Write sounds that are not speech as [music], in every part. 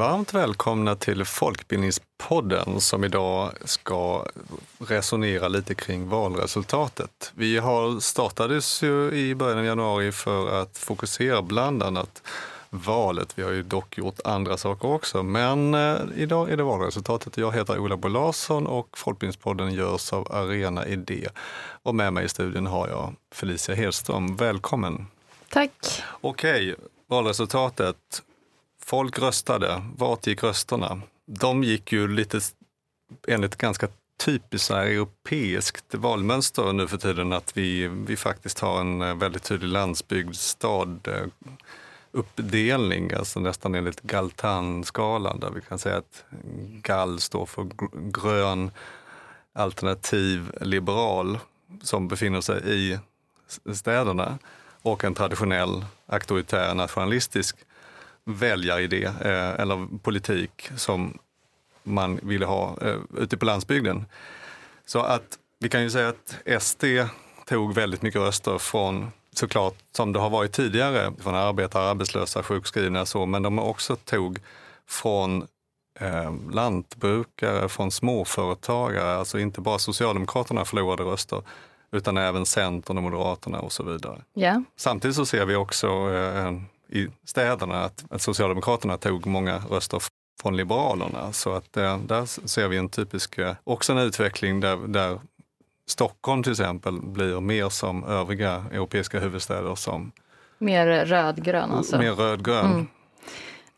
Varmt välkomna till Folkbildningspodden som idag ska resonera lite kring valresultatet. Vi har startades ju i början av januari för att fokusera bland annat valet. Vi har ju dock gjort andra saker också, men eh, idag är det valresultatet. Jag heter Ola Bo Larsson och Folkbildningspodden görs av Arena Idé. Och med mig i studion har jag Felicia Hedström. Välkommen! Tack! Okej, valresultatet. Folk röstade. Vart gick rösterna? De gick ju lite enligt ganska typiskt europeiskt valmönster nu för tiden att vi, vi faktiskt har en eh, väldigt tydlig landsbygdsstad eh, uppdelning, alltså nästan enligt Galtan-skalan där vi kan säga att GAL står för grön alternativ liberal som befinner sig i städerna och en traditionell auktoritär nationalistisk väljaridé eh, eller politik som man ville ha eh, ute på landsbygden. Så att vi kan ju säga att SD tog väldigt mycket röster från såklart som det har varit tidigare från arbetare, arbetslösa, sjukskrivna så, men de också tog från eh, lantbrukare, från småföretagare, alltså inte bara Socialdemokraterna förlorade röster utan även Centern och Moderaterna och så vidare. Yeah. Samtidigt så ser vi också eh, i städerna att, att Socialdemokraterna tog många röster från Liberalerna. Så att eh, där ser vi en typisk, eh, också en utveckling där, där Stockholm till exempel blir mer som övriga europeiska huvudstäder som Mer rödgrön alltså? Mer rödgrön. Mm.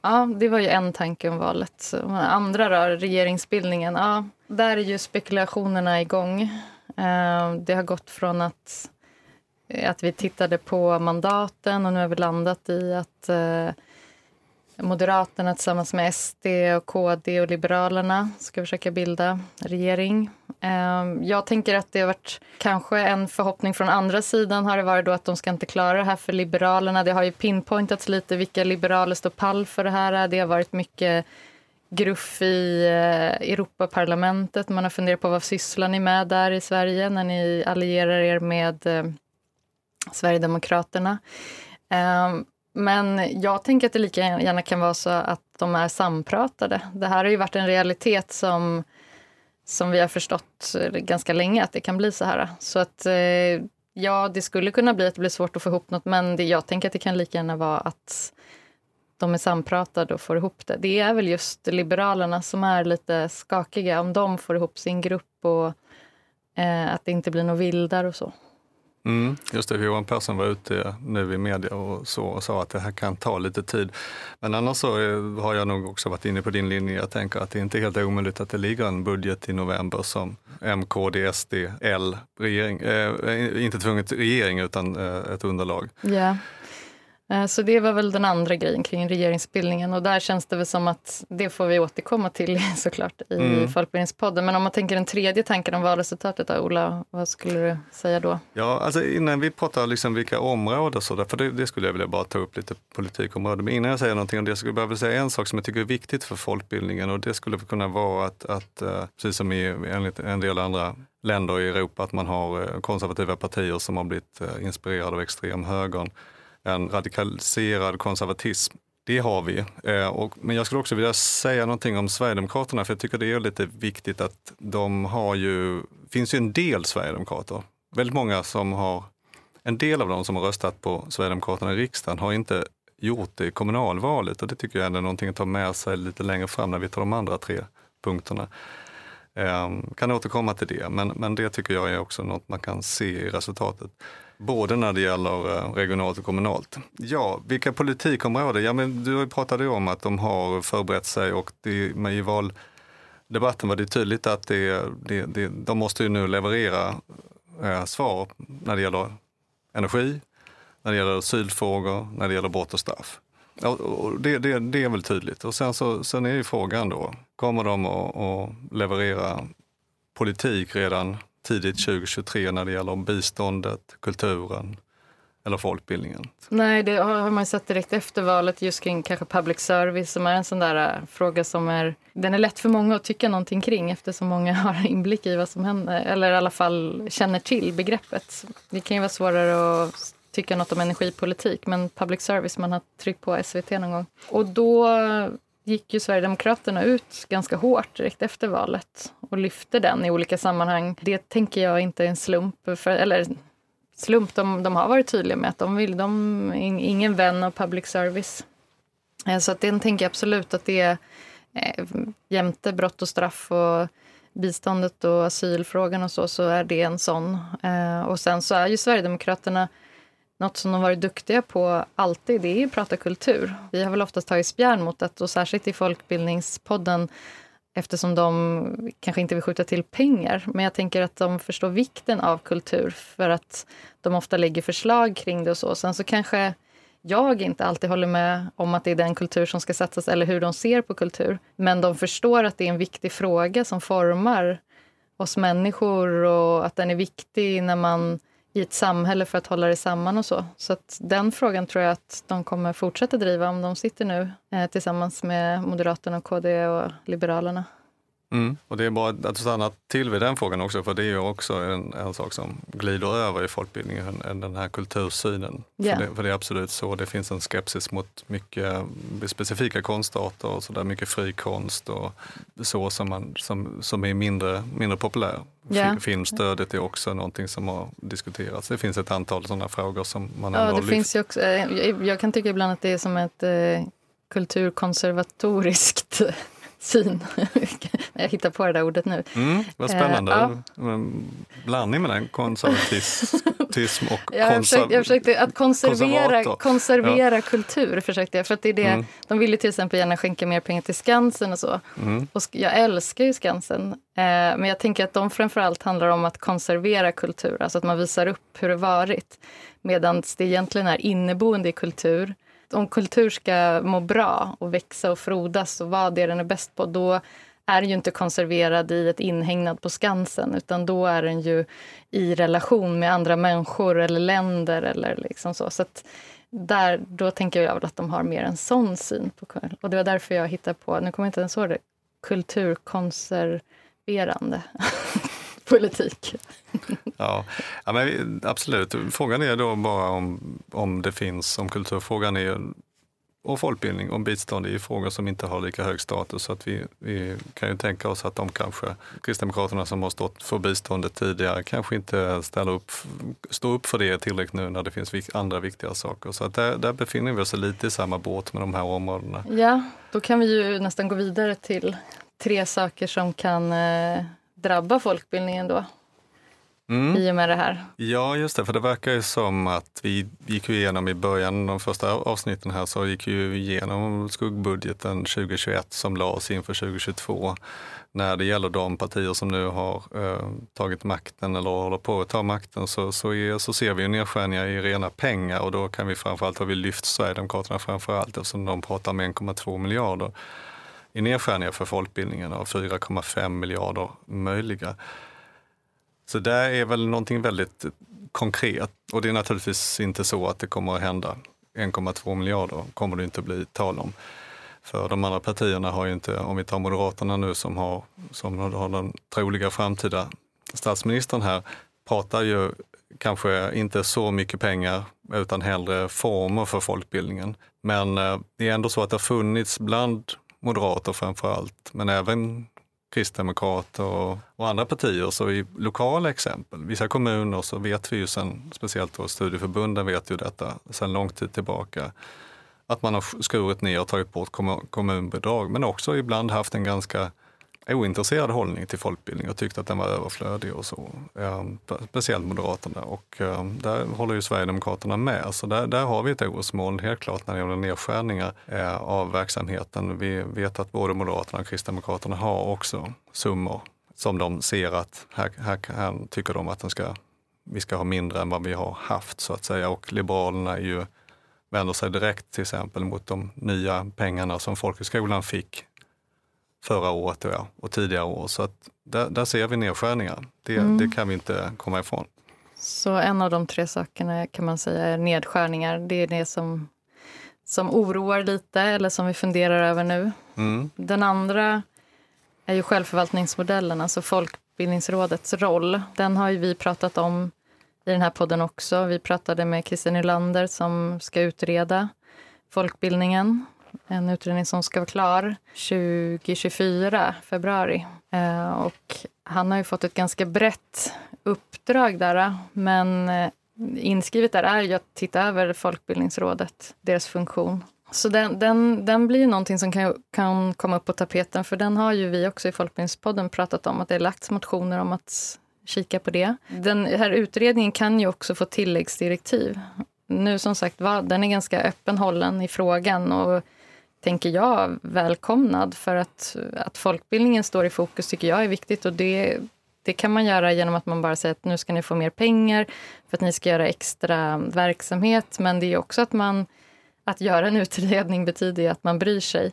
Ja, det var ju en tanke om valet. Andra då, regeringsbildningen. Ja, där är ju spekulationerna igång. Eh, det har gått från att, Eh, att vi tittade på mandaten och nu har vi landat i att eh, Moderaterna tillsammans med SD, och KD och Liberalerna ska försöka bilda regering. Ehm, jag tänker att det har varit kanske en förhoppning från andra sidan har det varit då att de ska inte klara det här för Liberalerna. Det har ju pinpointats lite vilka liberaler står pall för det här. Det har varit mycket gruff i eh, Europaparlamentet. Man har funderat på vad sysslar ni med där i Sverige när ni allierar er med Sverigedemokraterna. Ehm, men jag tänker att det lika gärna kan vara så att de är sampratade. Det här har ju varit en realitet som, som vi har förstått ganska länge att det kan bli så här. Så att eh, ja, det skulle kunna bli att det blir svårt att få ihop något men det, jag tänker att det kan lika gärna vara att de är sampratade och får ihop det. Det är väl just Liberalerna som är lite skakiga, om de får ihop sin grupp och eh, att det inte blir något vildar och så. Mm, just det, Johan Persson var ute eh, nu i media och, så, och sa att det här kan ta lite tid. Men annars så eh, har jag nog också varit inne på din linje. Jag tänker att det inte är helt omöjligt att det ligger en budget i november som M, KD, SD, L, regering, eh, eh, inte tvunget regering utan eh, ett underlag. Yeah. Eh, så det var väl den andra grejen kring regeringsbildningen och där känns det väl som att det får vi återkomma till [laughs] såklart i mm. Folkbildningspodden. Men om man tänker den tredje tanken om valresultatet då, Ola, vad skulle du säga då? Ja, alltså innan vi pratar liksom vilka områden, så där, för det, det, skulle jag vilja bara ta upp lite politikområden. Men innan jag säger någonting om det skulle jag bara säga en sak som jag tycker är viktigt för folkbildningen och det skulle kunna vara att, att eh, precis som i en del andra länder i Europa, att man har eh, konservativa partier som har blivit inspirerade av extremhögern en radikaliserad konservatism. Det har vi. Eh, och, men jag skulle också vilja säga någonting om Sverigedemokraterna, för jag tycker det är lite viktigt att de har ju, finns ju en del Sverigedemokrater. Väldigt många som har, en del av dem som har röstat på Sverigedemokraterna i riksdagen har inte gjort det i kommunalvalet och det tycker jag är någonting att ta med sig lite längre fram när vi tar de andra tre punkterna. Eh, kan återkomma till det, men, men det tycker jag är också något man kan se i resultatet. Både när det gäller eh, regionalt och kommunalt. Ja, vilka politikområden? Ja, men du pratade ju om att de har förberett sig och det, med i valdebatten var det tydligt att det, det, det, de måste ju nu leverera eh, svar när det gäller energi, när det gäller asylfrågor, när det gäller brott och straff. Och det, det, det, är väl tydligt. Och sen, så, sen är ju frågan då, kommer de att, att leverera politik redan tidigt 2023 när det gäller biståndet, kulturen eller folkbildningen? Nej, det har man sett direkt efter valet just kring kanske public service som är en sån där eh, fråga som är... Den är lätt för många att tycka någonting kring eftersom många [laughs] har inblick i vad som händer eller i alla fall känner till begreppet. Det kan ju vara svårare att tycka något om energipolitik men public service, man har tryckt på SVT någon gång. Och då gick ju Sverigedemokraterna ut ganska hårt direkt efter valet och lyfte den i olika sammanhang. Det tänker jag inte är en slump, för, eller slump, de, de har varit tydliga med att de vill, de är ingen vän av public service. Eh, så att den tänker jag absolut att det är eh, jämte brott och straff och biståndet och asylfrågan och så, så är det en sån. Eh, och sen så är ju Sverigedemokraterna något som de varit duktiga på alltid, det är att prata kultur. Vi har väl oftast tagit spjärn mot det, och särskilt i Folkbildningspodden eftersom de kanske inte vill skjuta till pengar. Men jag tänker att de förstår vikten av kultur för att de ofta lägger förslag kring det och så. Sen så kanske jag inte alltid håller med om att det är den kultur som ska satsas eller hur de ser på kultur. Men de förstår att det är en viktig fråga som formar oss människor och att den är viktig när man i ett samhälle för att hålla det samman och så. Så att den frågan tror jag att de kommer fortsätta driva om de sitter nu eh, tillsammans med Moderaterna, KD och Liberalerna. Mm. Och det är bra att stanna till vid den frågan också, för det är ju också en, en sak som glider över i folkbildningen, den här kultursynen. Yeah. För, det, för det är absolut så, det finns en skepsis mot mycket specifika konstarter och så där, mycket fri konst och så som, man, som, som är mindre, mindre populär. Yeah. Filmstödet är också någonting som har diskuterats. Det finns ett antal sådana frågor som man ändå ja, det finns ju också, eh, jag kan tycka ibland att det är som ett eh, kulturkonservatoriskt syn. [laughs] jag hittar på det där ordet nu. Mm, vad spännande. Eh, ja. Blandning mellan konservatism och [laughs] jag, försökte, jag försökte att konservera, konservera ja. kultur. Försökte jag, för det är det, mm. De vill ju till exempel gärna skänka mer pengar till Skansen och så. Mm. Och jag älskar ju Skansen. Eh, men jag tänker att de framförallt handlar om att konservera kultur, alltså att man visar upp hur det varit. Medan det egentligen är inneboende i kultur om kultur ska må bra och växa och frodas och vara det den är bäst på, då är den ju inte konserverad i ett inhägnad på Skansen, utan då är den ju i relation med andra människor eller länder eller liksom så. så där, då tänker jag väl att de har mer en sån syn på Och det var därför jag hittade på, nu kommer jag inte ens ihåg det, kulturkonserverande [laughs] politik. ja, ja men absolut. Frågan är då bara om, om det finns, om kulturfrågan är och folkbildning och bistånd är frågor som inte har lika hög status. Så att vi, vi kan ju tänka oss att de kanske, Kristdemokraterna som har stått för biståndet tidigare, kanske inte ställer upp, står upp för det tillräckligt nu när det finns andra viktiga saker. Så att där, där befinner vi oss lite i samma båt med de här områdena. Ja, då kan vi ju nästan gå vidare till tre saker som kan eh, drabba folkbildningen då? Mm. I och med det här. Ja, just det. För det verkar ju som att vi gick igenom i början, de första avsnitten här, så gick vi igenom skuggbudgeten 2021 som lades inför 2022 när det gäller de partier som nu har eh, tagit makten eller håller på att ta makten så, så, är, så ser vi nedskärningar i rena pengar och då kan vi framförallt, har vi lyft Sverigedemokraterna framförallt eftersom de pratar om 1,2 miljarder i nedskärningar för folkbildningen av 4,5 miljarder möjliga. Så det är väl någonting väldigt konkret och det är naturligtvis inte så att det kommer att hända. 1,2 miljarder kommer det inte bli tal om. För de andra partierna har ju inte, om vi tar Moderaterna nu som har, som har den troliga framtida statsministern här, pratar ju kanske inte så mycket pengar utan hellre former för folkbildningen. Men eh, det är ändå så att det har funnits bland moderater framför allt, men även kristdemokrater och, och, andra partier. Så i lokala exempel, vissa kommuner så vet vi ju sen, speciellt då studieförbunden vet ju detta sedan lång tid tillbaka, att man har skurit ner och tagit bort kommunbidrag, men också ibland haft en ganska ointresserad hållning till folkbildning och tyckte att den var överflödig och så. Ehm, speciellt Moderaterna och ehm, där håller ju Sverigedemokraterna med. Så där, där har vi ett orosmoln helt klart när det gäller nedskärningar eh, av verksamheten. Vi vet att både Moderaterna och Kristdemokraterna har också summor som de ser att här, här, här tycker de att den ska, vi ska ha mindre än vad vi har haft så att säga. Och Liberalerna är ju, vänder sig direkt till exempel mot de nya pengarna som folkhögskolan fick förra året och, och tidigare år. Så att där, där ser vi nedskärningar. Det, mm. det kan vi inte komma ifrån. Så en av de tre sakerna kan man säga är nedskärningar. Det är det som, som oroar lite eller som vi funderar över nu. Mm. Den andra är ju självförvaltningsmodellen, alltså Folkbildningsrådets roll. Den har ju vi pratat om i den här podden också. Vi pratade med Christer Nylander som ska utreda folkbildningen en utredning som ska vara klar 2024, februari. Eh, och han har ju fått ett ganska brett uppdrag där, eh, men eh, inskrivet där är ju att titta över Folkbildningsrådet, deras funktion. Så den, den, den blir ju någonting som kan, kan komma upp på tapeten, för den har ju vi också i Folkbildningspodden pratat om, att det är lagts motioner om att kika på det. Den här utredningen kan ju också få tilläggsdirektiv. Nu som sagt var, den är ganska öppen hållen i frågan och tänker jag välkomnad för att, att folkbildningen står i fokus tycker jag är viktigt och det, det kan man göra genom att man bara säger att nu ska ni få mer pengar för att ni ska göra extra verksamhet. Men det är också att man att göra en utredning betyder att man bryr sig.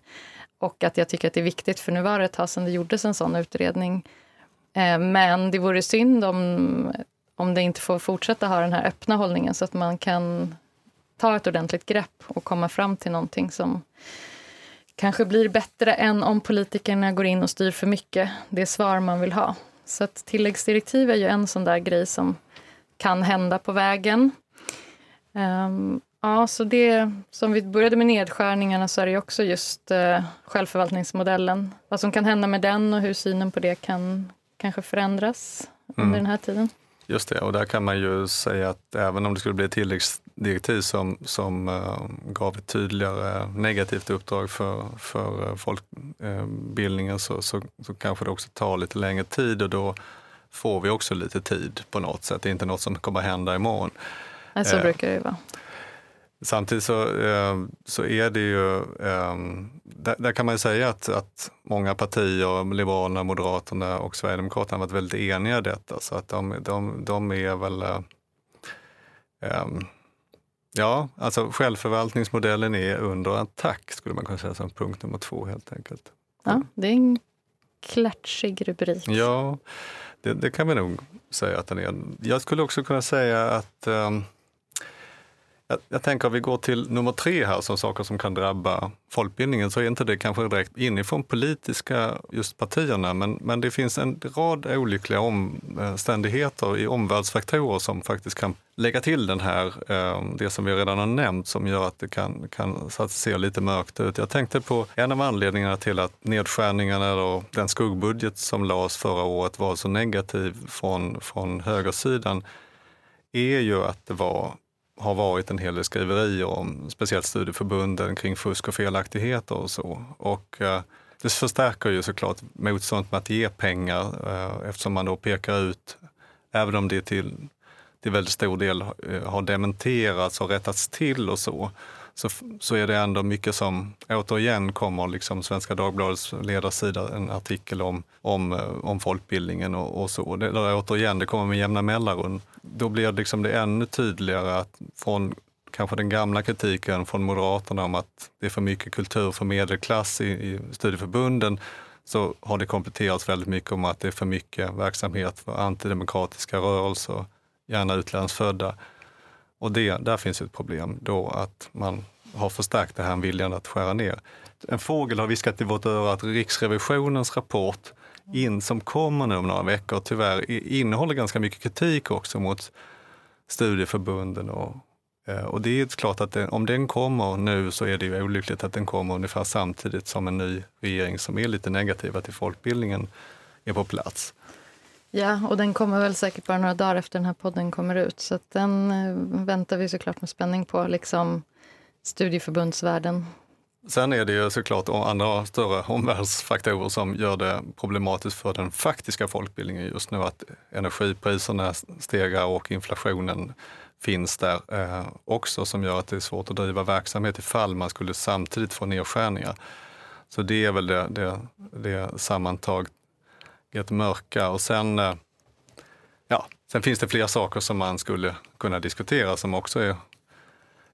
Och att jag tycker att det är viktigt, för nu var det ett tag sedan det gjordes en sån utredning. Eh, men det vore synd om, om det inte får fortsätta ha den här öppna hållningen så att man kan ta ett ordentligt grepp och komma fram till någonting som kanske blir bättre än om politikerna går in och styr för mycket. Det svar man vill ha. Så att tilläggsdirektiv är ju en sån där grej som kan hända på vägen. Um, ja, så det som vi började med nedskärningarna så är det också just uh, självförvaltningsmodellen. Vad som kan hända med den och hur synen på det kan kanske förändras under mm. den här tiden. Just det, och där kan man ju säga att även om det skulle bli ett tilläggsdirektiv som, som uh, gav ett tydligare negativt uppdrag för, för uh, folkbildningen uh, så, så, så kanske det också tar lite längre tid och då får vi också lite tid på något sätt. Det är inte något som kommer hända imorgon. Nej, så brukar det ju vara. Samtidigt så, eh, så är det ju, eh, där, där, kan man ju säga att, att många partier, Liberalerna, Moderaterna och Sverigedemokraterna har varit väldigt eniga i detta. Så att de, de, de är väl, eh, ja, alltså självförvaltningsmodellen är under attack skulle man kunna säga som punkt nummer två helt enkelt. Ja, det är en klatschig rubrik. Ja, det, det kan vi nog säga att den är. Jag skulle också kunna säga att jag, jag tänker att vi går till nummer tre här, som saker som kan drabba folkbildningen, så är inte det kanske direkt inifrån politiska just partierna, men, men det finns en rad olyckliga omständigheter i omvärldsfaktorer som faktiskt kan lägga till den här, eh, det som vi redan har nämnt, som gör att det kan, kan så att se lite mörkt ut. Jag tänkte på en av anledningarna till att nedskärningarna och den skuggbudget som lades förra året var så negativ från, från högersidan, är ju att det var har varit en hel del skriverier om speciellt studieförbunden kring fusk och felaktigheter och så. Och eh, det förstärker ju såklart motståndet med att ge pengar eh, eftersom man då pekar ut, även om det till, till väldigt stor del eh, har dementerats och rättats till och så, så, så är det ändå mycket som återigen kommer, liksom Svenska Dagbladets ledarsida, en artikel om, om, eh, om folkbildningen och, och så. Det, där, återigen, det kommer med jämna mellanrum. Då blir det, liksom det ännu tydligare att från kanske den gamla kritiken från Moderaterna om att det är för mycket kultur för medelklass i, i studieförbunden så har det kompletterats väldigt mycket om att det är för mycket verksamhet för antidemokratiska rörelser, gärna utlandsfödda. Och det, där finns ett problem då att man har förstärkt det här viljan att skära ner. En fågel har viskat i vårt öra att Riksrevisionens rapport in som kommer nu om några veckor tyvärr innehåller ganska mycket kritik också mot studieförbunden. Och, eh, och det är klart att det, om den kommer nu så är det ju olyckligt att den kommer ungefär samtidigt som en ny regering som är lite negativa till folkbildningen är på plats. Ja, och den kommer väl säkert bara några dagar efter den här podden kommer ut. Så den eh, väntar vi såklart med spänning på, liksom studieförbundsvärlden. Sen är det ju såklart andra större omvärldsfaktorer som gör det problematiskt för den faktiska folkbildningen just nu. Att energipriserna stegar och inflationen finns där eh, också som gör att det är svårt att driva verksamhet ifall man skulle samtidigt få nedskärningar. Så det är väl det, det, det sammantaget mörka. Och sen, eh, ja, sen finns det fler saker som man skulle kunna diskutera som också är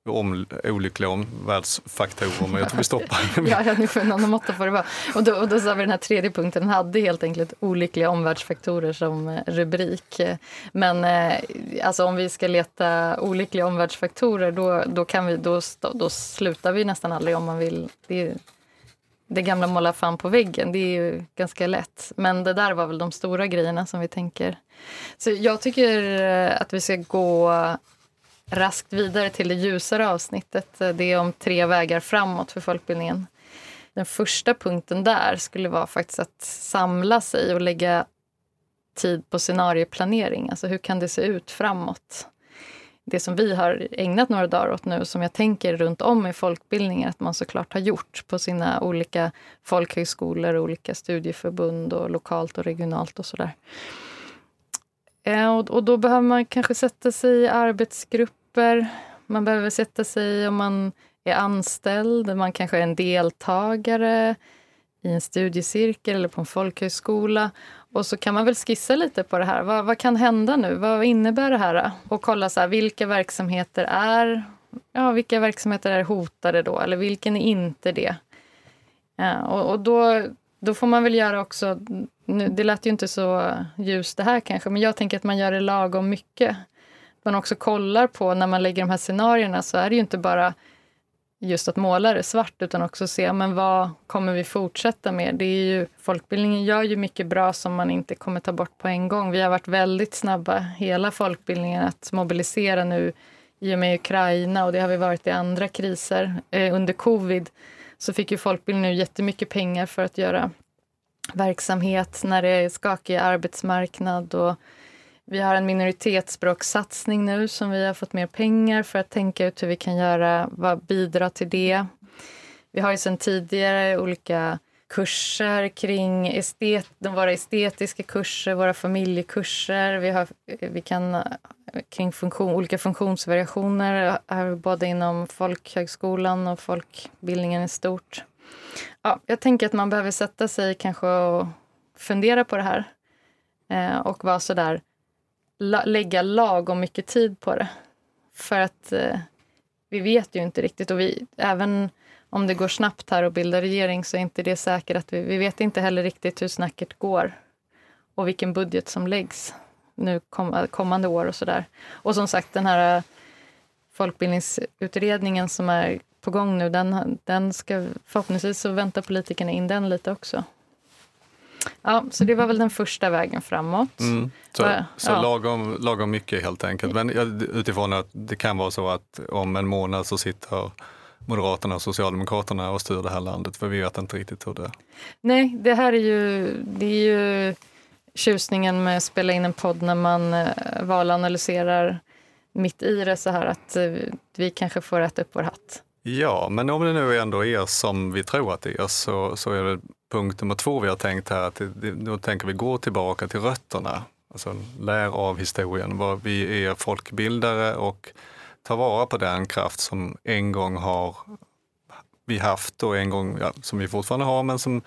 om, olyckliga omvärldsfaktorer, men jag tror vi stoppar. [laughs] ja, ja, nu får någon måtta på det vara. Och då, och då sa vi den här tredje punkten, den hade helt enkelt olyckliga omvärldsfaktorer som eh, rubrik. Men eh, alltså om vi ska leta olyckliga omvärldsfaktorer, då, då, kan vi, då, då slutar vi nästan aldrig om man vill. Det, det gamla måla fan på väggen, det är ju ganska lätt. Men det där var väl de stora grejerna som vi tänker. Så jag tycker eh, att vi ska gå raskt vidare till det ljusare avsnittet. Eh, det är om tre vägar framåt för folkbildningen. Den första punkten där skulle vara faktiskt att samla sig och lägga tid på scenarieplanering. Alltså hur kan det se ut framåt? Det som vi har ägnat några dagar åt nu, som jag tänker runt om i folkbildningen att man såklart har gjort på sina olika folkhögskolor, olika studieförbund och lokalt och regionalt och sådär. Eh, och, och då behöver man kanske sätta sig i arbetsgrupper. Man behöver sätta sig om man är anställd, man kanske är en deltagare i en studiecirkel eller på en folkhögskola. Och så kan man väl skissa lite på det här. Vad, vad kan hända nu? Vad innebär det här? Och kolla så här, vilka verksamheter är ja, vilka verksamheter är hotade då? Eller vilken är inte det? Ja, och, och då, då får man väl göra också... Nu, det lät ju inte så ljust det här kanske, men jag tänker att man gör det lagom mycket. Man också kollar på, när man lägger de här scenarierna, så är det ju inte bara just att måla det svart utan också se men vad kommer vi fortsätta med. Det är ju, folkbildningen gör ju mycket bra som man inte kommer ta bort på en gång. Vi har varit väldigt snabba, hela folkbildningen, att mobilisera nu i och med Ukraina och det har vi varit i andra kriser. Eh, under covid så fick ju folkbildningen nu jättemycket pengar för att göra verksamhet när det är skakig arbetsmarknad och vi har en minoritetsspråkssatsning nu som vi har fått mer pengar för att tänka ut hur vi kan göra, vad bidra till det. Vi har ju sedan tidigare olika kurser kring estet, våra estetiska kurser, våra familjekurser. Vi, har, vi kan kring funktion, olika funktionsvariationer både inom folkhögskolan och folkbildningen i stort. Ja, jag tänker att man behöver sätta sig kanske och fundera på det här eh, och vara så där la, lägga lagom mycket tid på det. För att eh, vi vet ju inte riktigt och vi, även om det går snabbt här att bilda regering så är inte det säkert att vi, vi vet inte heller riktigt hur snacket går och vilken budget som läggs nu kom, eh, kommande år och sådär. Och som sagt den här eh, folkbildningsutredningen som är på gång nu, den, den ska förhoppningsvis så väntar politikerna in den lite också. Ja, så det var väl den första vägen framåt. Mm. Så, ja. så lagom, lagom mycket helt enkelt. Men utifrån att det kan vara så att om en månad så sitter Moderaterna och Socialdemokraterna och styr det här landet, för vi vet inte riktigt hur det är. Nej, det här är ju, det är ju tjusningen med att spela in en podd när man eh, valanalyserar mitt i det så här att eh, vi kanske får äta upp vår hatt. Ja, men om det nu ändå är som vi tror att det är så, så är det punkt nummer två vi har tänkt här, att det, då tänker vi gå tillbaka till rötterna. Alltså lär av historien. Vi är folkbildare och ta vara på den kraft som en gång har vi haft och en gång, ja, som vi fortfarande har, men som,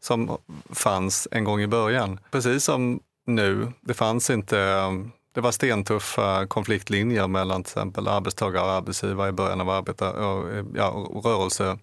som fanns en gång i början. Precis som nu, det fanns inte det var stentuffa konfliktlinjer mellan till exempel arbetstagare och arbetsgivare i början av arbetar, och, ja, rörelse,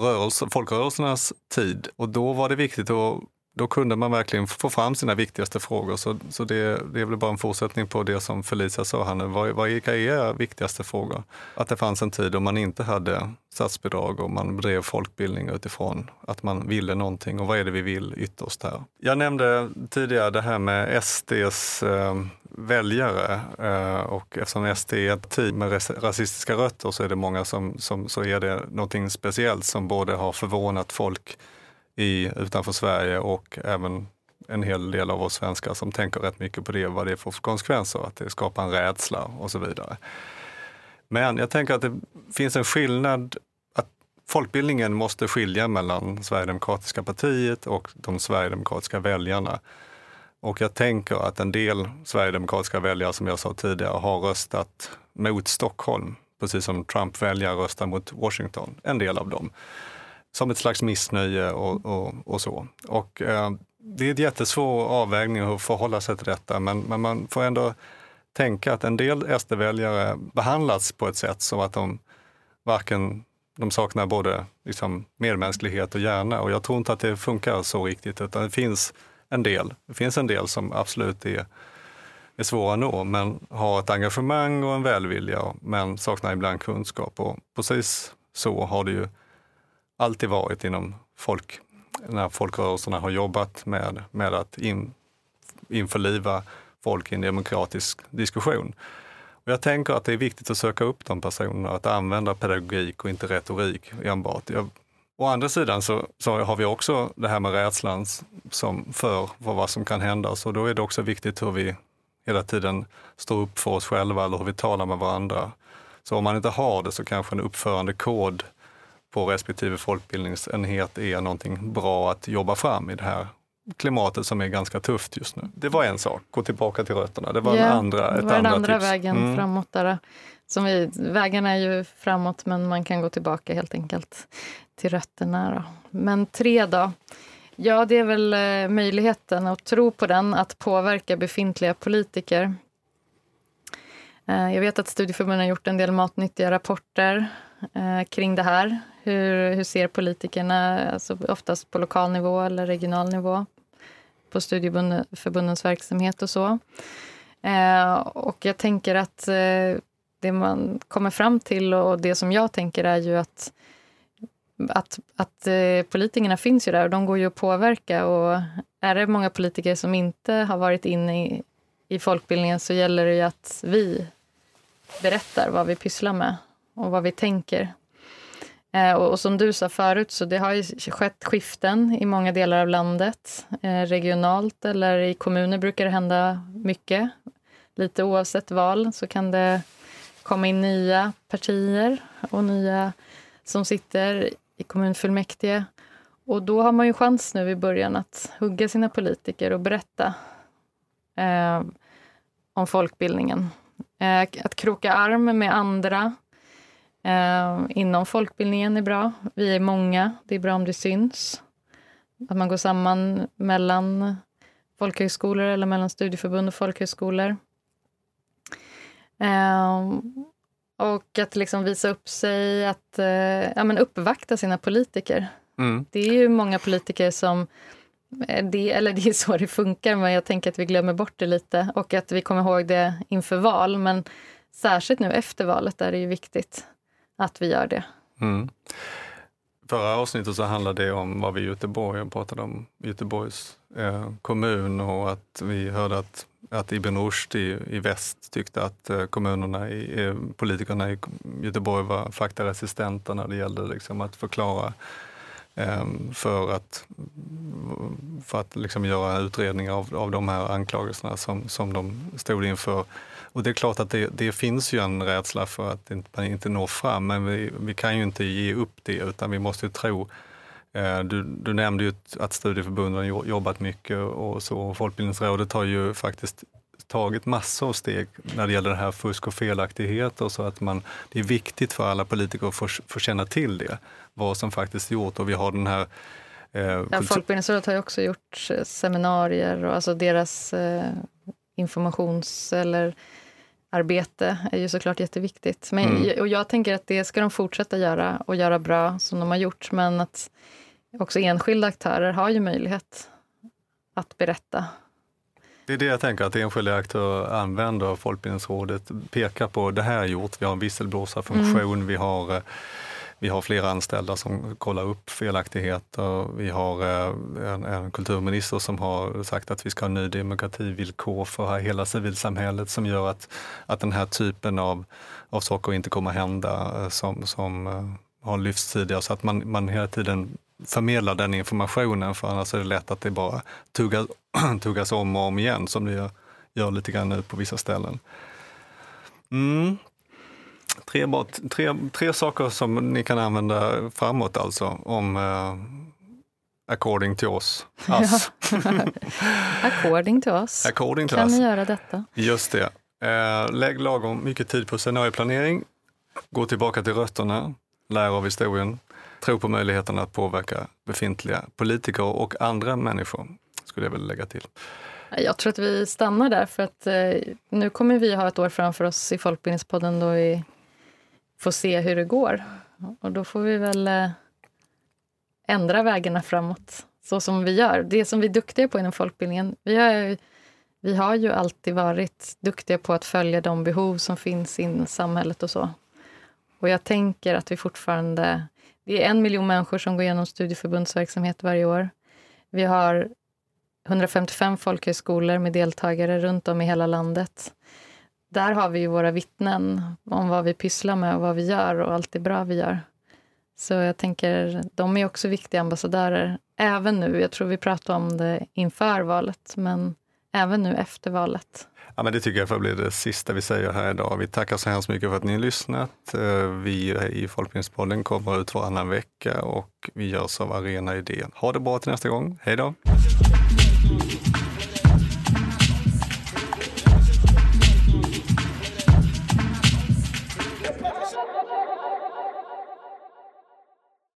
rörelse, folkrörelsernas tid. Och då var det viktigt att då kunde man verkligen få fram sina viktigaste frågor. Så, så det, det är väl bara en fortsättning på det som Felicia sa här nu. Vad, vad vilka är era viktigaste frågor? Att det fanns en tid då man inte hade statsbidrag och man bedrev folkbildning utifrån att man ville någonting. Och vad är det vi vill ytterst här? Jag nämnde tidigare det här med SDs eh, väljare eh, och eftersom SD är ett team med rasistiska rötter så är det många som, som så är det någonting speciellt som både har förvånat folk i, utanför Sverige och även en hel del av oss svenskar som tänker rätt mycket på det, vad det får för konsekvenser, att det skapar en rädsla och så vidare. Men jag tänker att det finns en skillnad, att folkbildningen måste skilja mellan Sverigedemokratiska partiet och de sverigedemokratiska väljarna. Och jag tänker att en del sverigedemokratiska väljare, som jag sa tidigare, har röstat mot Stockholm, precis som Trump-väljare röstar mot Washington, en del av dem som ett slags missnöje och, och, och så. Och, eh, det är en jättesvår avvägning att förhålla sig till detta, men, men man får ändå tänka att en del SD-väljare behandlas på ett sätt som att de varken de saknar både liksom, medmänsklighet och hjärna. Och jag tror inte att det funkar så riktigt utan det finns en del, det finns en del som absolut är, är svåra att nå men har ett engagemang och en välvilja men saknar ibland kunskap. Och precis så har det ju alltid varit inom folk, när folkrörelserna har jobbat med, med att in, införliva folk i en demokratisk diskussion. Och jag tänker att det är viktigt att söka upp de personerna, att använda pedagogik och inte retorik enbart. Jag, å andra sidan så, så, har vi också det här med rädslan som för, för vad som kan hända. Så då är det också viktigt hur vi hela tiden står upp för oss själva eller hur vi talar med varandra. Så om man inte har det så kanske en uppförandekod på respektive folkbildningsenhet är någonting bra att jobba fram i det här klimatet som är ganska tufft just nu. Det var en sak, gå tillbaka till rötterna. Det var, ja, en andra, ett det var andra den andra tips. vägen Mm. framåt. Där, som vi, vägarna är ju framåt, men man kan gå tillbaka helt enkelt till rötterna. Då. Men tre då? Ja, det är väl eh, möjligheten att tro på den, att påverka befintliga politiker. Eh, jag vet att studieförbunden har gjort en del matnyttiga rapporter eh, kring det här. Hur, hur ser politikerna, alltså oftast på lokal nivå eller regional nivå, på studieförbundens verksamhet och så. Eh, och jag tänker att eh, det man kommer fram till och det som jag tänker är ju att att, att eh, politikerna finns ju där och de går ju att påverka. Och är det många politiker som inte har varit inne i, i folkbildningen så gäller det ju att vi berättar vad vi pysslar med och vad vi tänker. Eh, och, och som du sa förut, så det har ju skett skiften i många delar av landet. Eh, regionalt eller i kommuner brukar det hända mycket. Lite oavsett val så kan det komma in nya partier och nya som sitter i kommunfullmäktige. Och då har man ju chans nu i början att hugga sina politiker och berätta eh, om folkbildningen. Eh, att kroka arm med andra eh, inom folkbildningen är bra. Vi är många, det är bra om det syns. Att man går samman mellan folkhögskolor eller mellan studieförbund och folkhögskolor. Eh, och att liksom visa upp sig, att eh, ja, men uppvakta sina politiker. Mm. Det är ju många politiker som... eh, Det, eller det är så det funkar, men jag tänker att vi glömmer bort det lite. Och att vi kommer ihåg det inför val. Men särskilt nu efter valet är det ju viktigt att vi gör det. Mm. Förra avsnittet så handlade det om vad vi i Göteborg jag pratade om Göteborgs eh, kommun och att vi hörde att, att Ibn Rushd i, i väst tyckte att eh, kommunerna, i, eh, politikerna i Göteborg var faktaresistenta när det gällde liksom att förklara Ehm, för att, för att liksom göra utredningar av, av de här anklagelserna som, som de stod inför. Och det är klart att det, det finns ju en rädsla för att man inte når fram, men vi, vi kan ju inte ge upp det utan vi måste ju tro eh, du, du nämnde ju att studieförbunden jobbat mycket och så. Folkbildningsrådet har ju faktiskt tagit massor av steg när det gäller det här fusk och felaktigheter. Så att man, det är viktigt för alla politiker att få, få känna till det, vad som faktiskt gjort. Och vi har den här eh, Ja, Folkbildningsrådet har ju också gjort eh, seminarier och alltså deras eh, informations eller arbete är ju såklart jätteviktigt. Men, Mm. Och jag tänker att det ska de fortsätta göra och göra bra som de har gjort. Men att också enskilda aktörer har ju möjlighet att berätta. Det är det jag tänker, att enskilda aktörer använder Folkbildningsrådet, pekar på det här är gjort, vi har en visselblåsarfunktion, vi, har, eh, vi har flera anställda som kollar upp felaktigheter, vi har eh, en, en kulturminister som har sagt att vi ska ha ny demokrativillkor för hela civilsamhället som gör att, att den här typen av, av saker inte kommer hända eh, som, som har lyfts tidigare, så att man, man hela tiden förmedlar den informationen för annars är det lätt att det bara tuggas, [clears throat] tuggas om och om igen som det gör, gör lite grann nu på vissa ställen. Mm. Tre, tre, tre saker som ni kan använda framåt alltså, om eh, according to us. Us. [laughs] According to us according to kan us. ni göra detta. Just det. Eh, lägg lagom mycket tid på scenarioplanering. Gå tillbaka till rötterna. Lär av historien. Tro på möjligheten att påverka befintliga politiker och andra människor, skulle jag vilja lägga till. Jag tror att vi stannar där, för att eh, nu kommer vi ha ett år framför oss i Folkbildningspodden då vi får se hur det går. Och då får vi väl eh, ändra vägarna framåt, så som vi gör. Det som vi är duktiga på inom folkbildningen. Vi har, vi har ju alltid varit duktiga på att följa de behov som finns i samhället och så. Och jag tänker att vi fortfarande... Det är en miljon människor som går igenom studieförbundsverksamhet varje år. Vi har 155 folkhögskolor med deltagare runt om i hela landet. där har vi ju våra vittnen om vad vi pysslar med och vad vi gör och allt det bra vi gör. Så jag tänker, de är också viktiga ambassadörer, även nu. Jag tror vi pratade om det inför valet, men även nu efter valet. Ja, men det tycker jag får bli det sista vi säger här idag. Vi tackar så hemskt mycket för att ni har lyssnat. Eh, vi i Folkbildningspodden kommer ut varannan vecka och vi görs av Arena Idé. Ha det bra till nästa gång. Hej då!